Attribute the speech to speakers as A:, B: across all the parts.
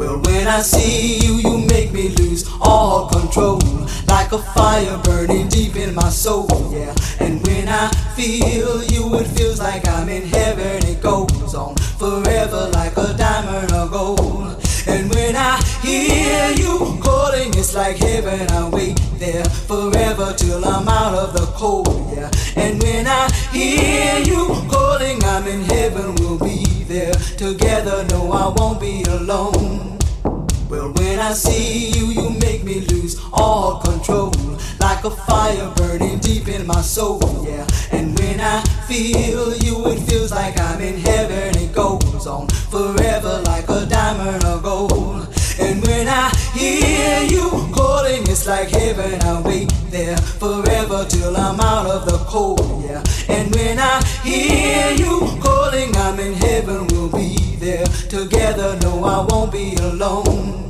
A: Well, when I see you, you make me lose all control. Like a fire burning deep in my soul, yeah. And when I feel you, it feels like I'm in heaven. It goes on forever like a diamond or gold. Hear you calling, it's like heaven. I wait there forever till I'm out of the cold, yeah. And when I hear you calling, I'm in heaven. We'll be there together. No, I won't be alone. Well, when I see you, you make me lose all control. Like a fire burning deep in my soul, yeah. And when I feel you, it feels like I'm in heaven. It goes on forever like a diamond or gold. And when I hear you calling, it's like heaven. I wait there forever till I'm out of the cold, yeah. And when I hear you calling, I'm in heaven. We'll be there together. No, I won't be alone.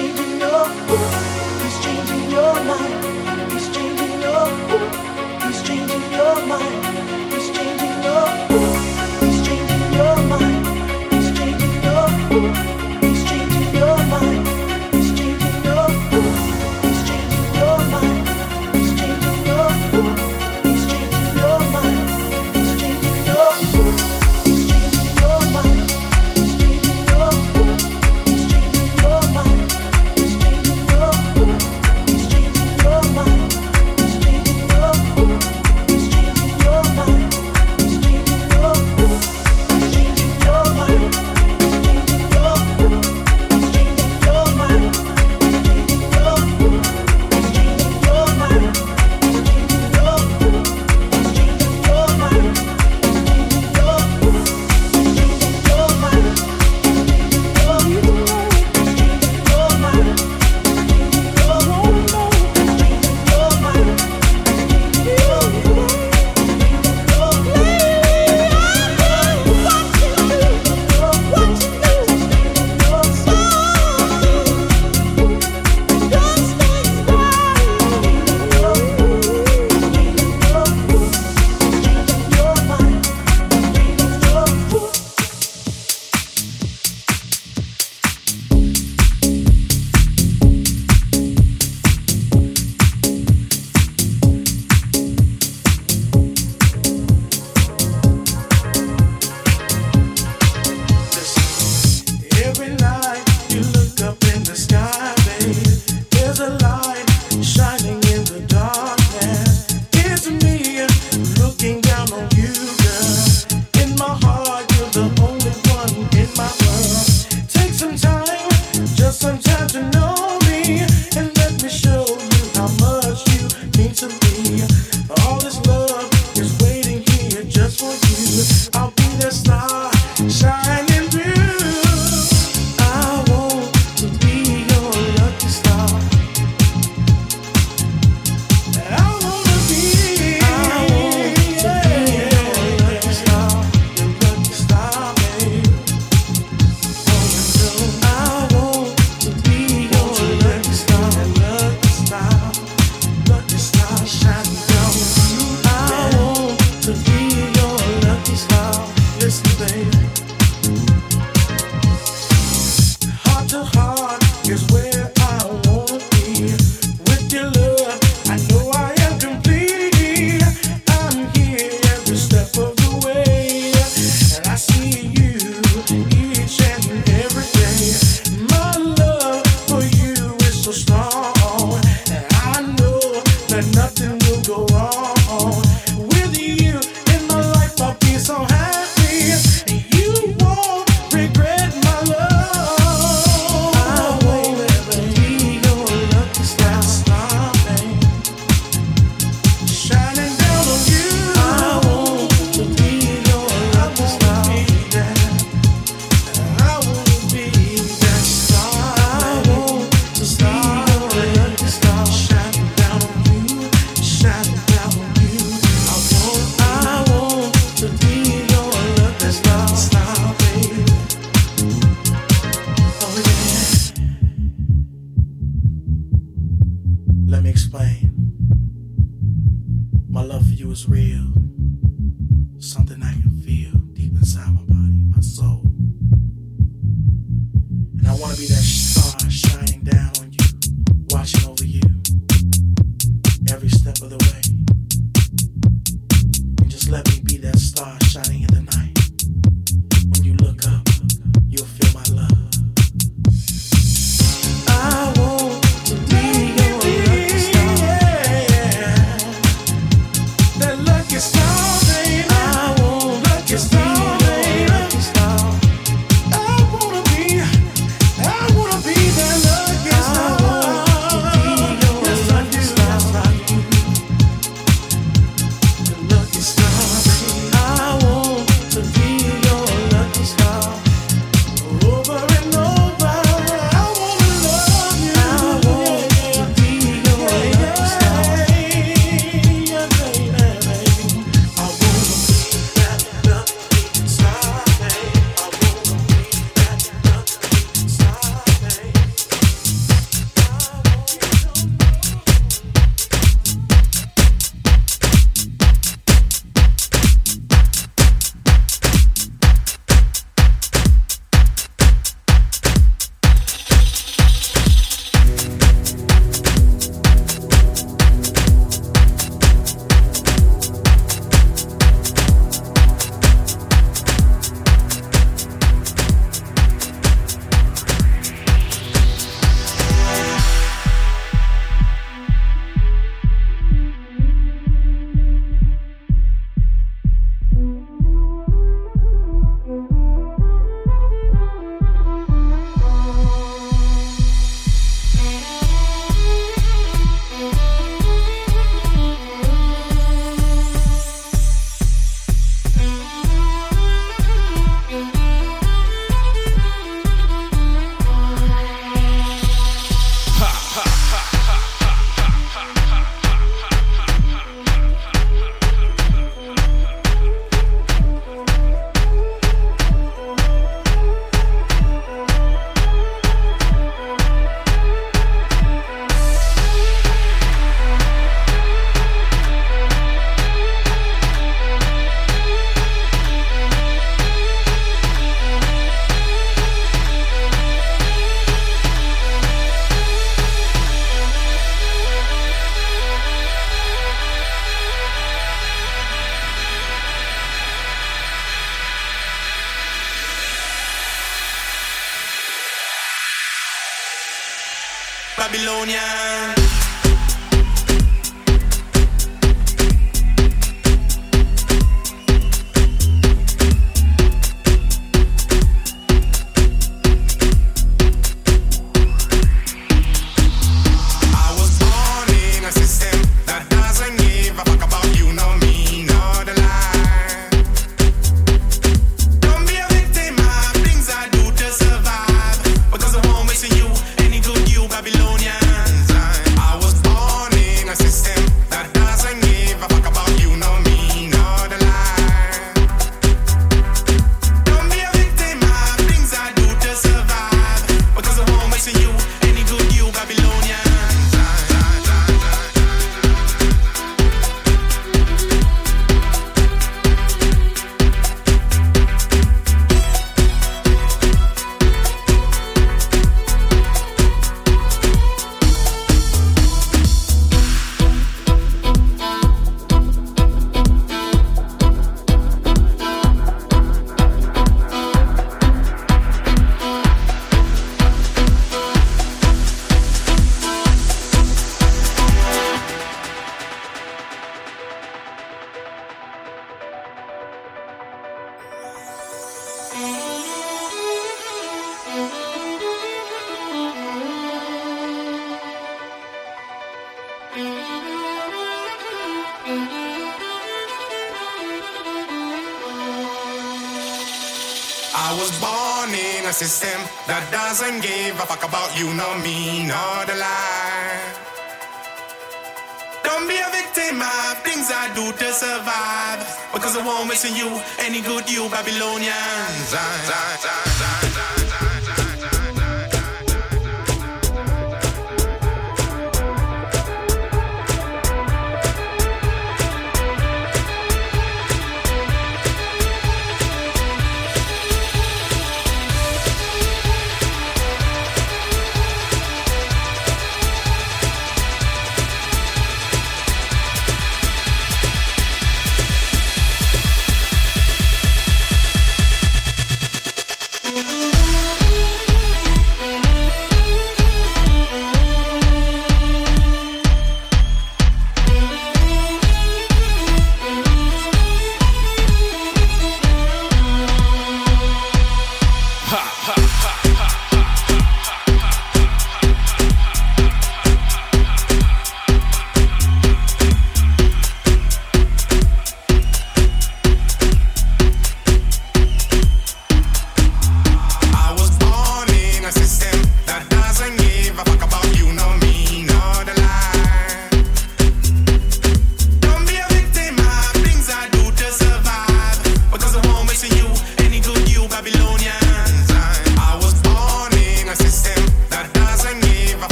B: changing your world.
C: He's changing your mind. He's changing your world. He's changing your
D: mind. He's changing your world. He's changing your mind. He's changing your world.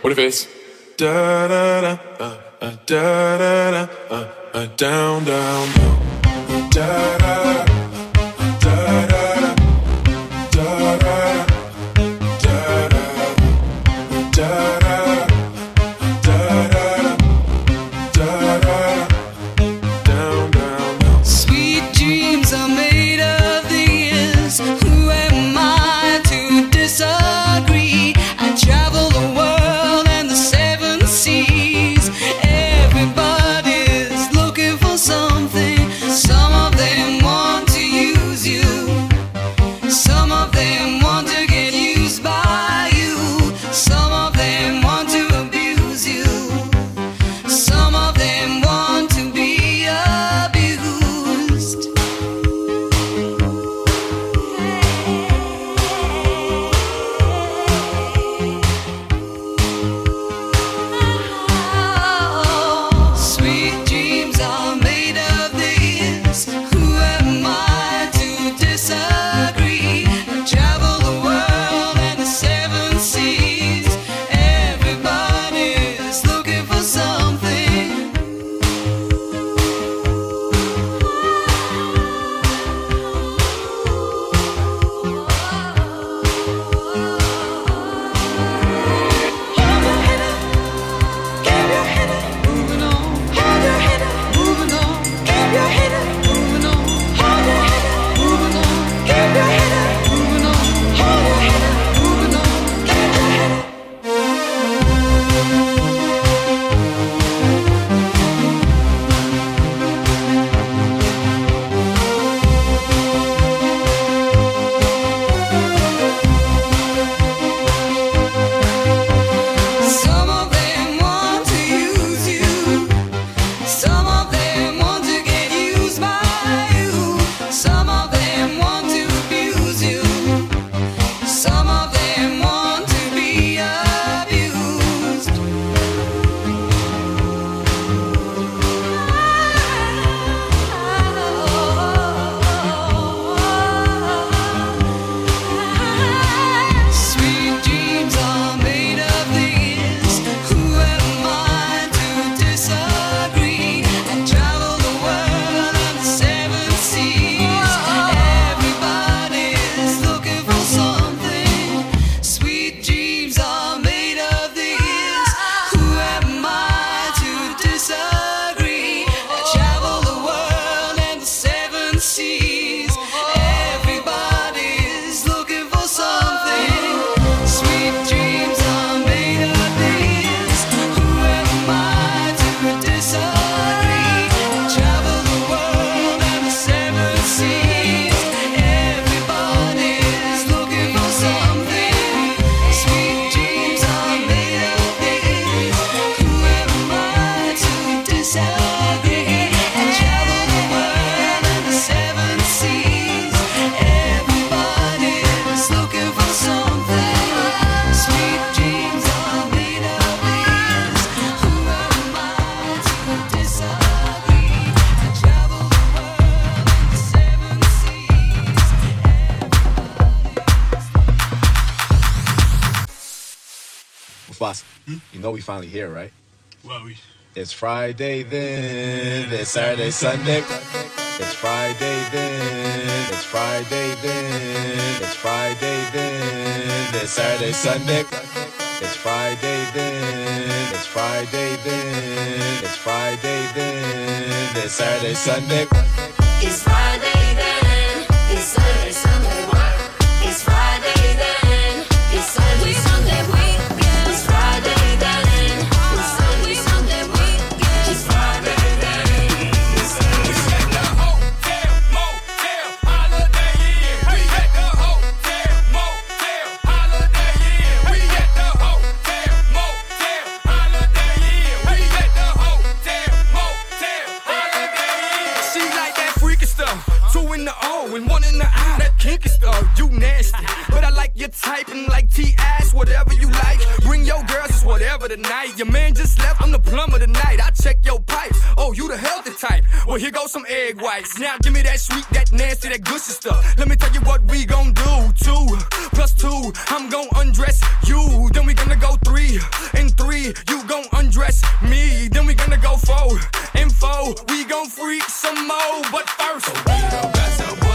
E: What if it's
D: da da da da da da da down?
F: here, right?
G: Well, we.
F: It's Friday then. It's Saturday, Sunday. It's Friday then. It's Friday then. It's Friday then. It's Saturday, Sunday. It's Friday then. It's Friday then. It's Friday then. It's Saturday, Sunday.
H: hyping like T.I.'s, whatever you like. Bring your girls, it's whatever tonight. Your man just left, I'm the plumber tonight. I check your pipes. Oh, you the healthy type. Well, here goes some egg whites. Now give me that sweet, that nasty, that good stuff. Let me tell you what we gon' do. Two plus two, I'm gon' undress you. Then we gonna go three and three, you gon' undress me. Then we gonna go four and four, we gon' freak some more. But first, we
I: gon'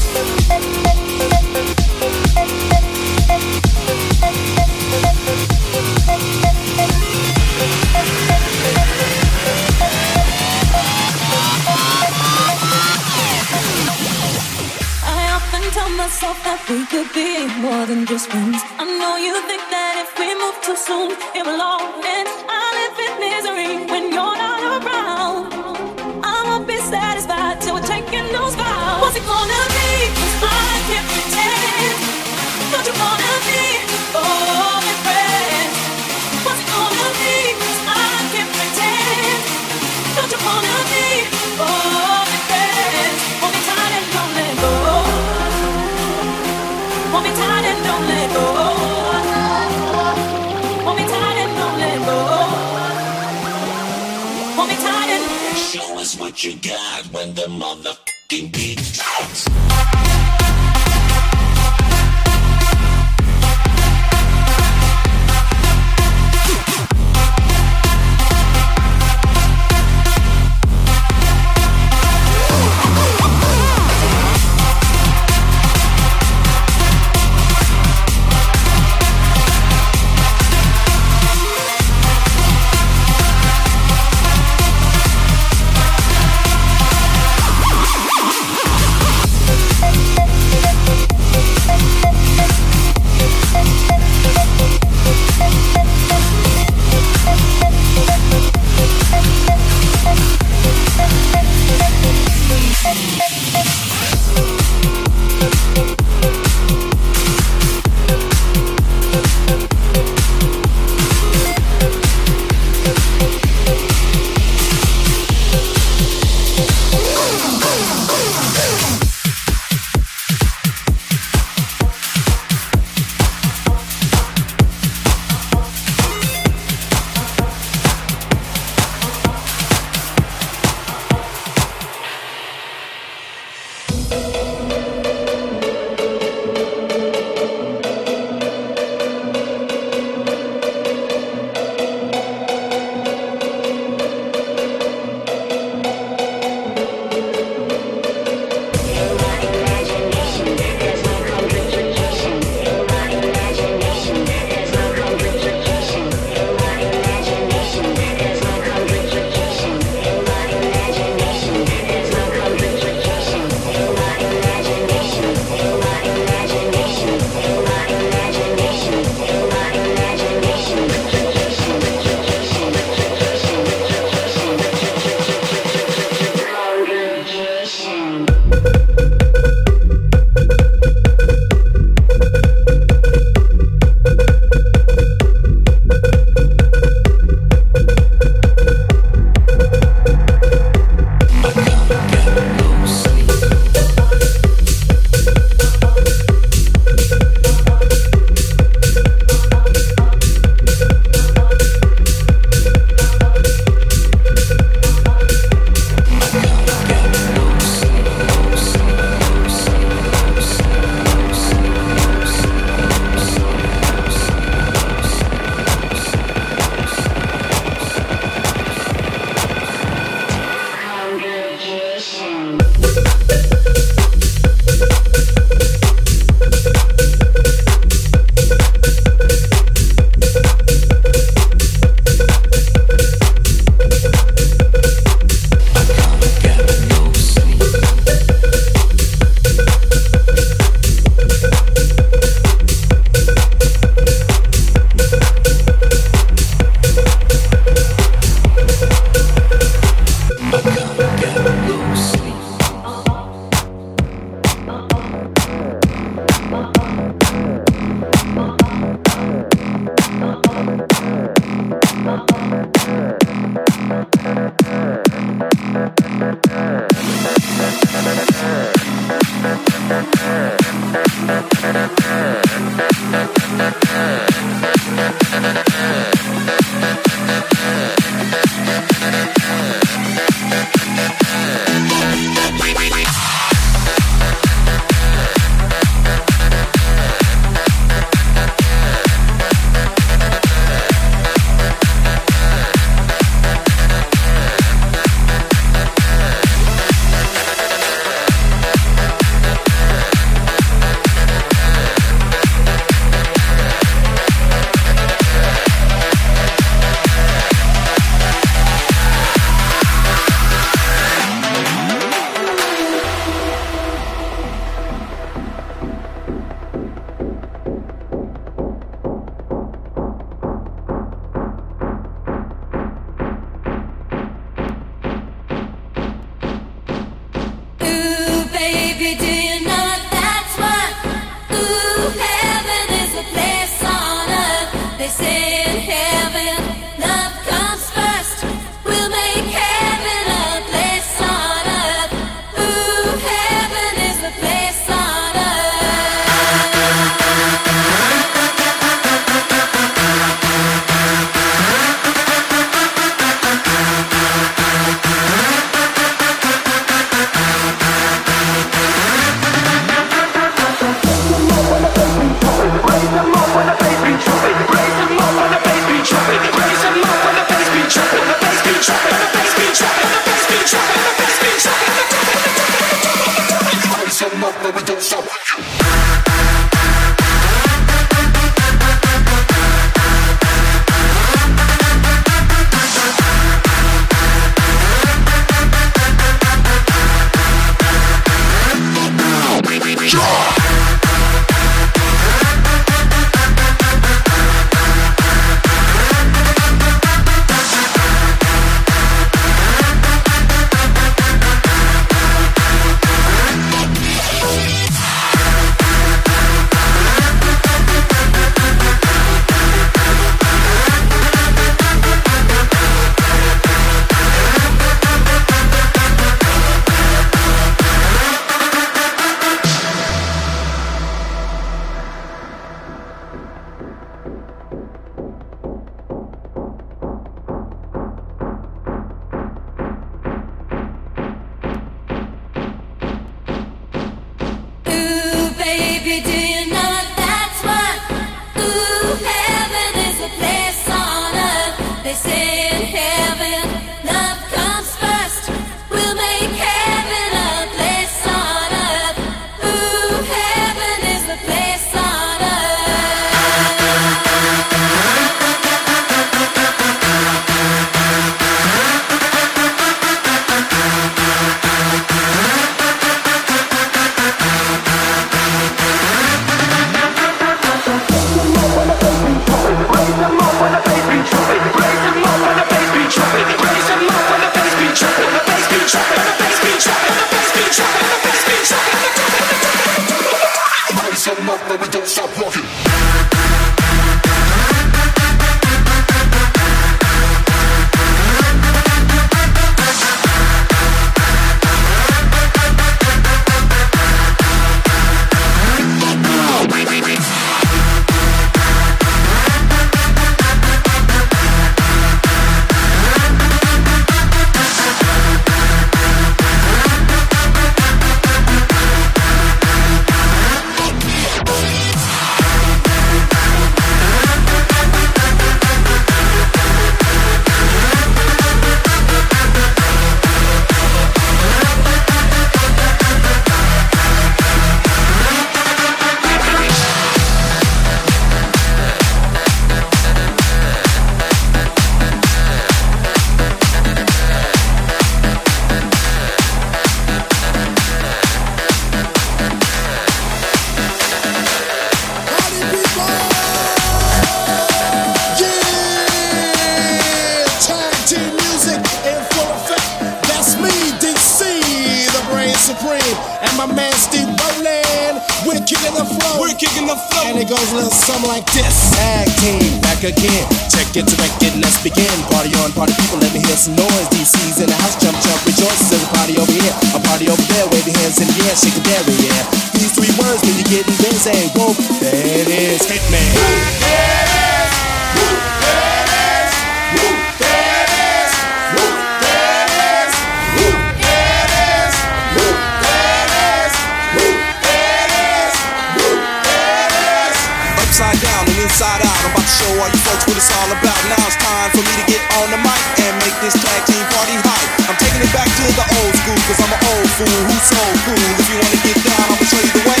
B: Inside out. I'm about to show all you folks what it's all about. Now it's time for me to get on the mic and make this tag team party hype. I'm taking it back to the old school, cause I'm an old fool who's so cool. If you wanna get down, I'ma show you the way.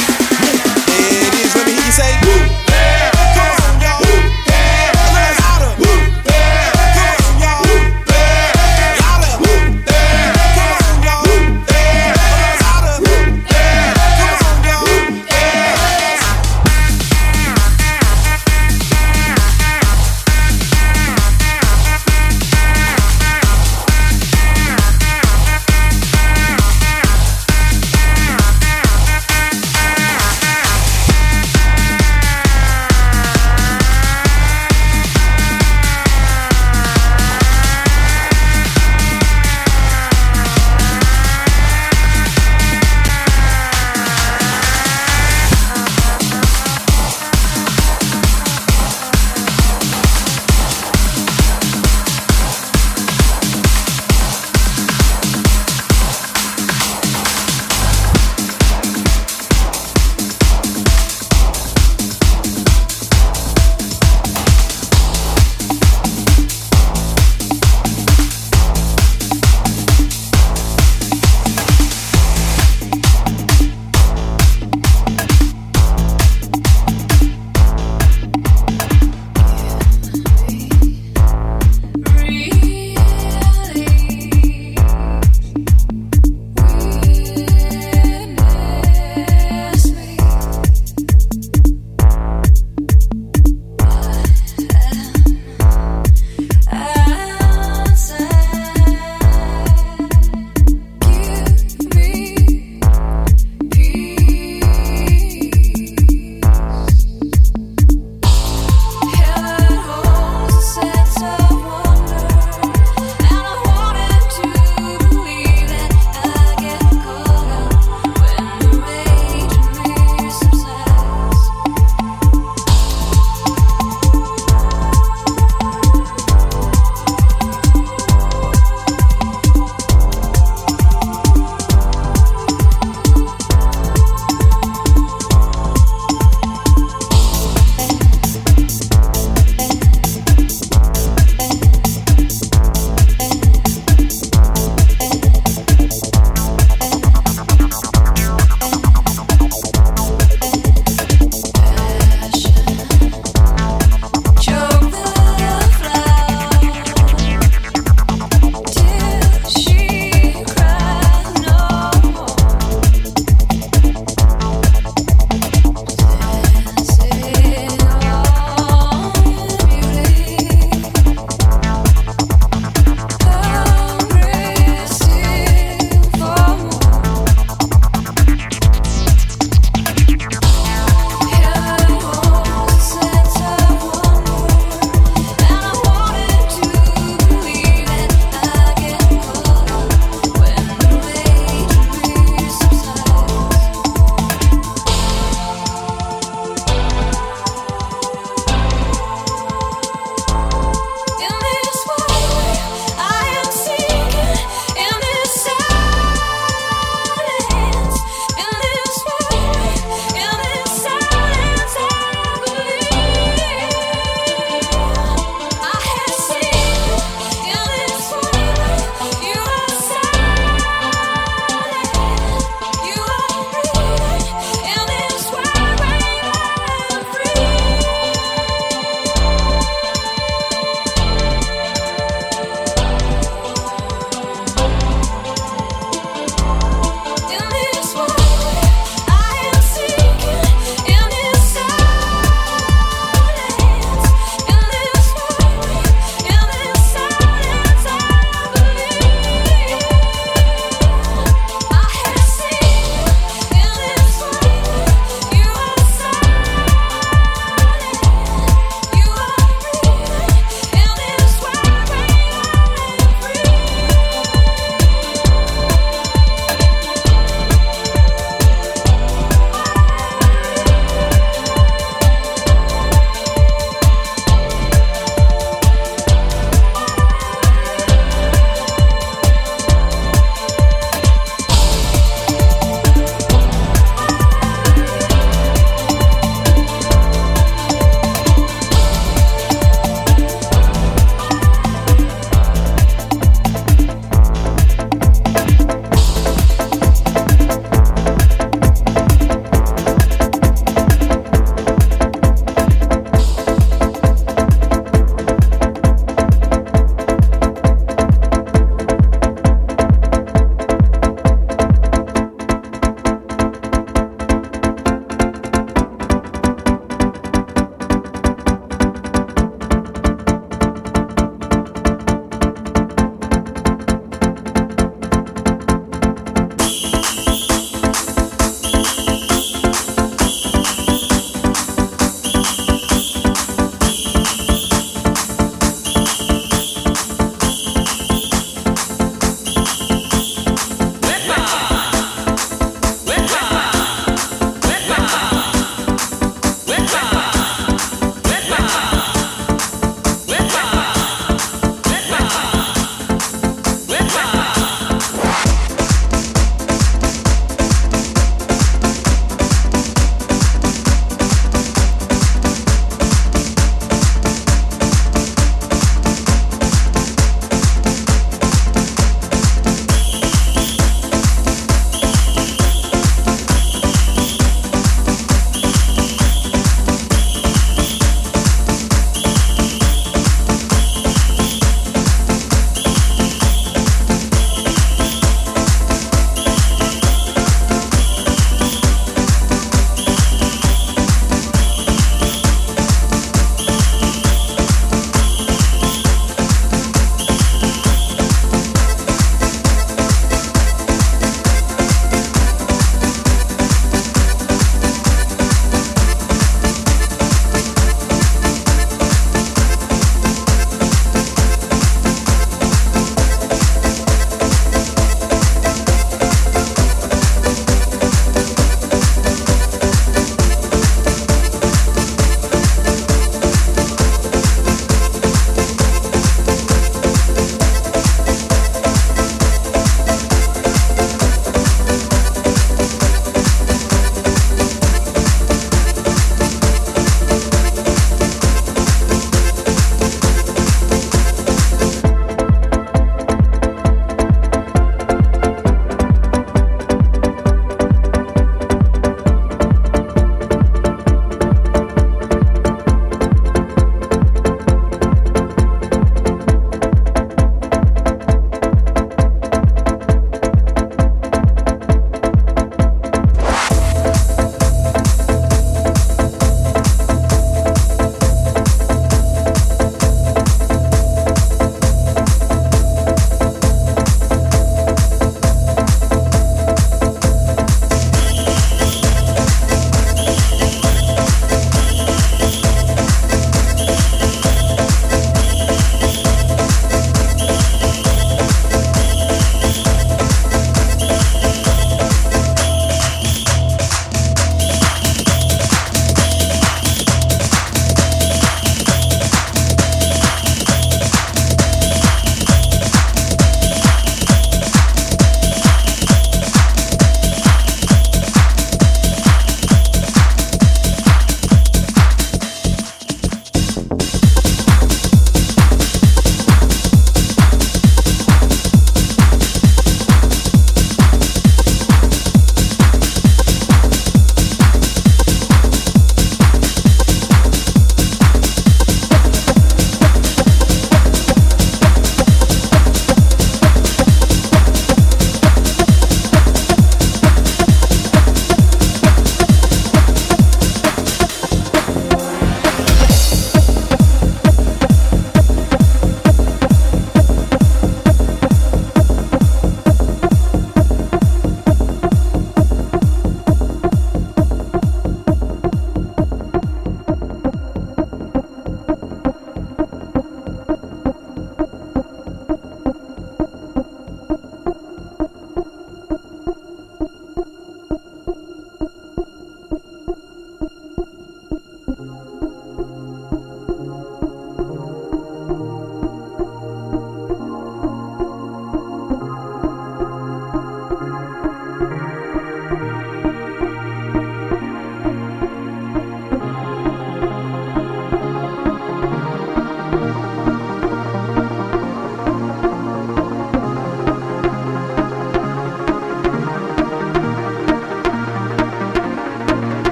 B: It is, let me hear you say, Woo!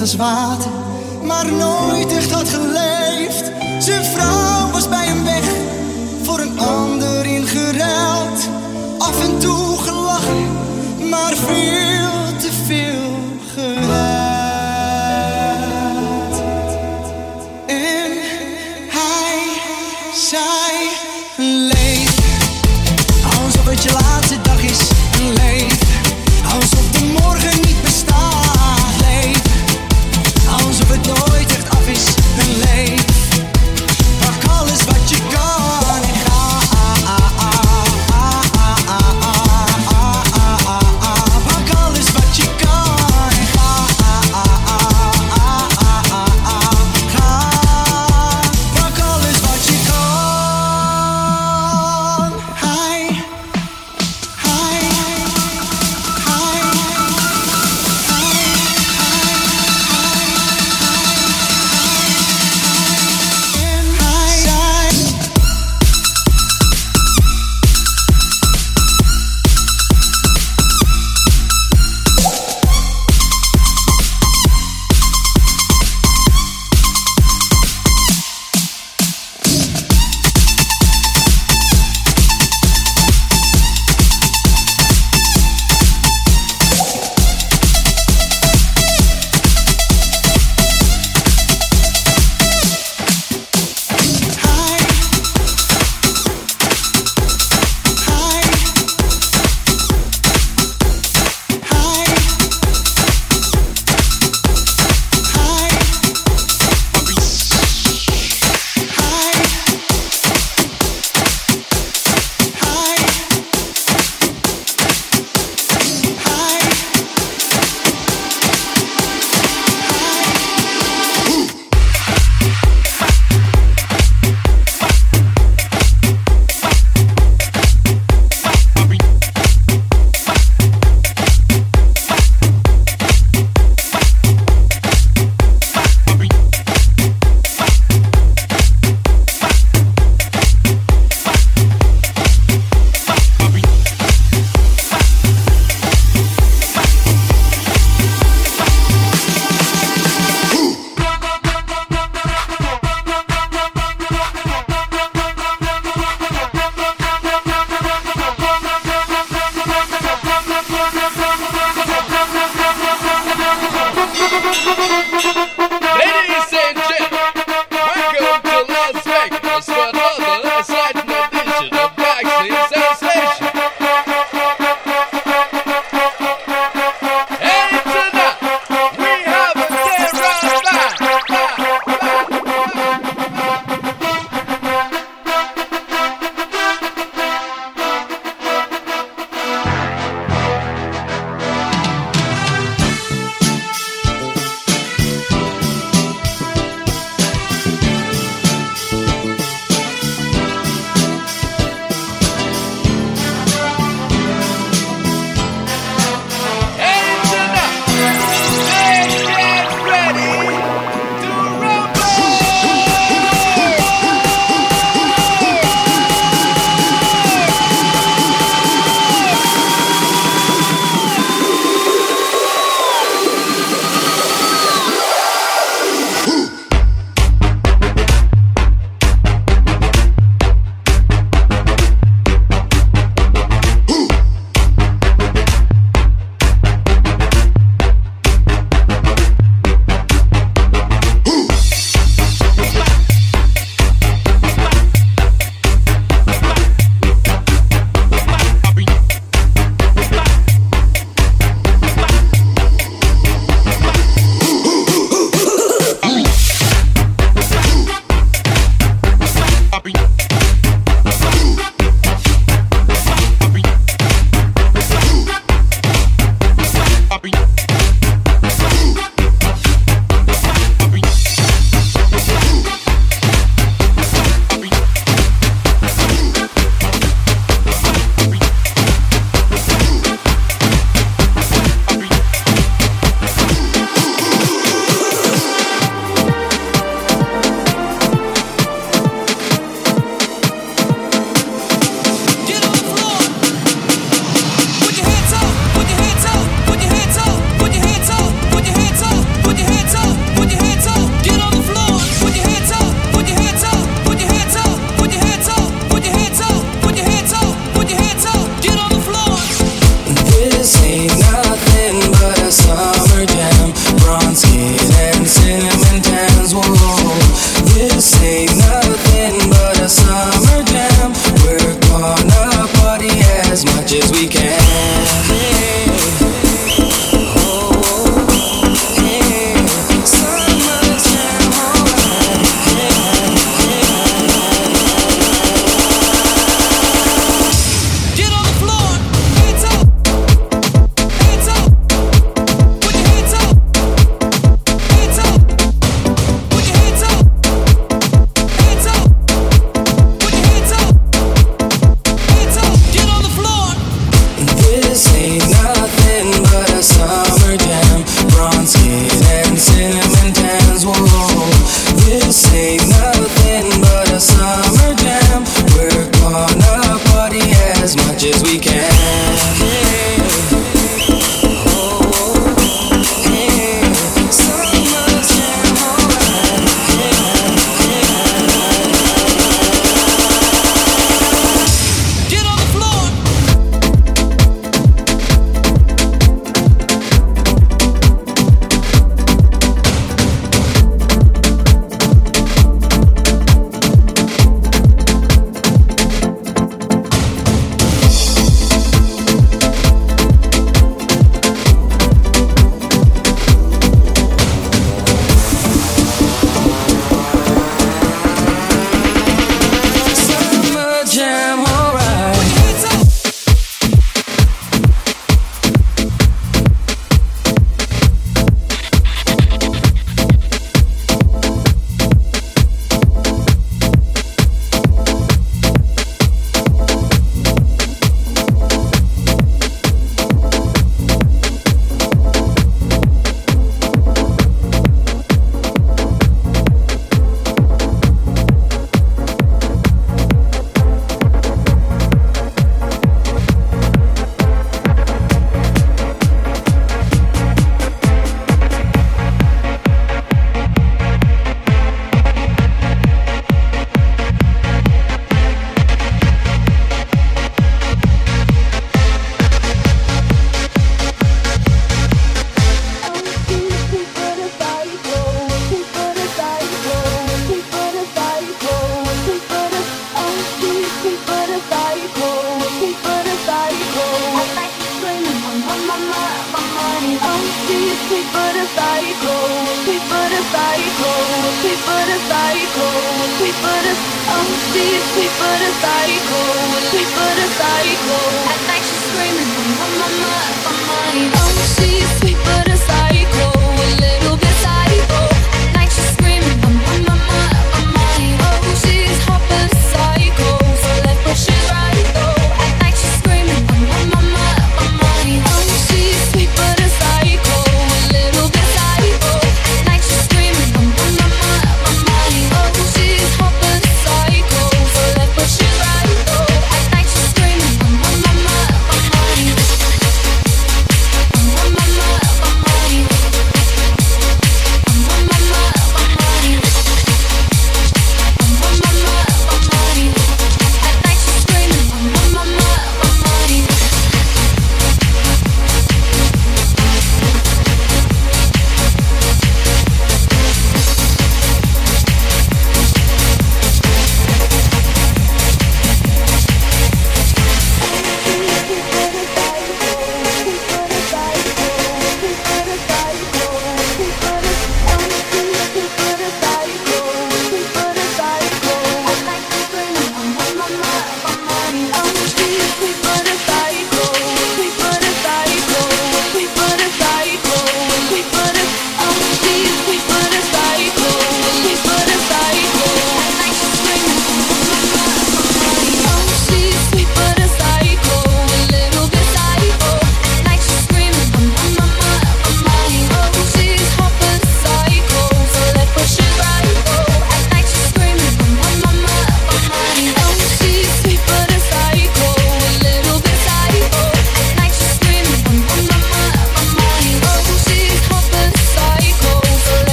A: als water, maar nooit echt had geleefd. Zijn vrouw.
G: Thank you.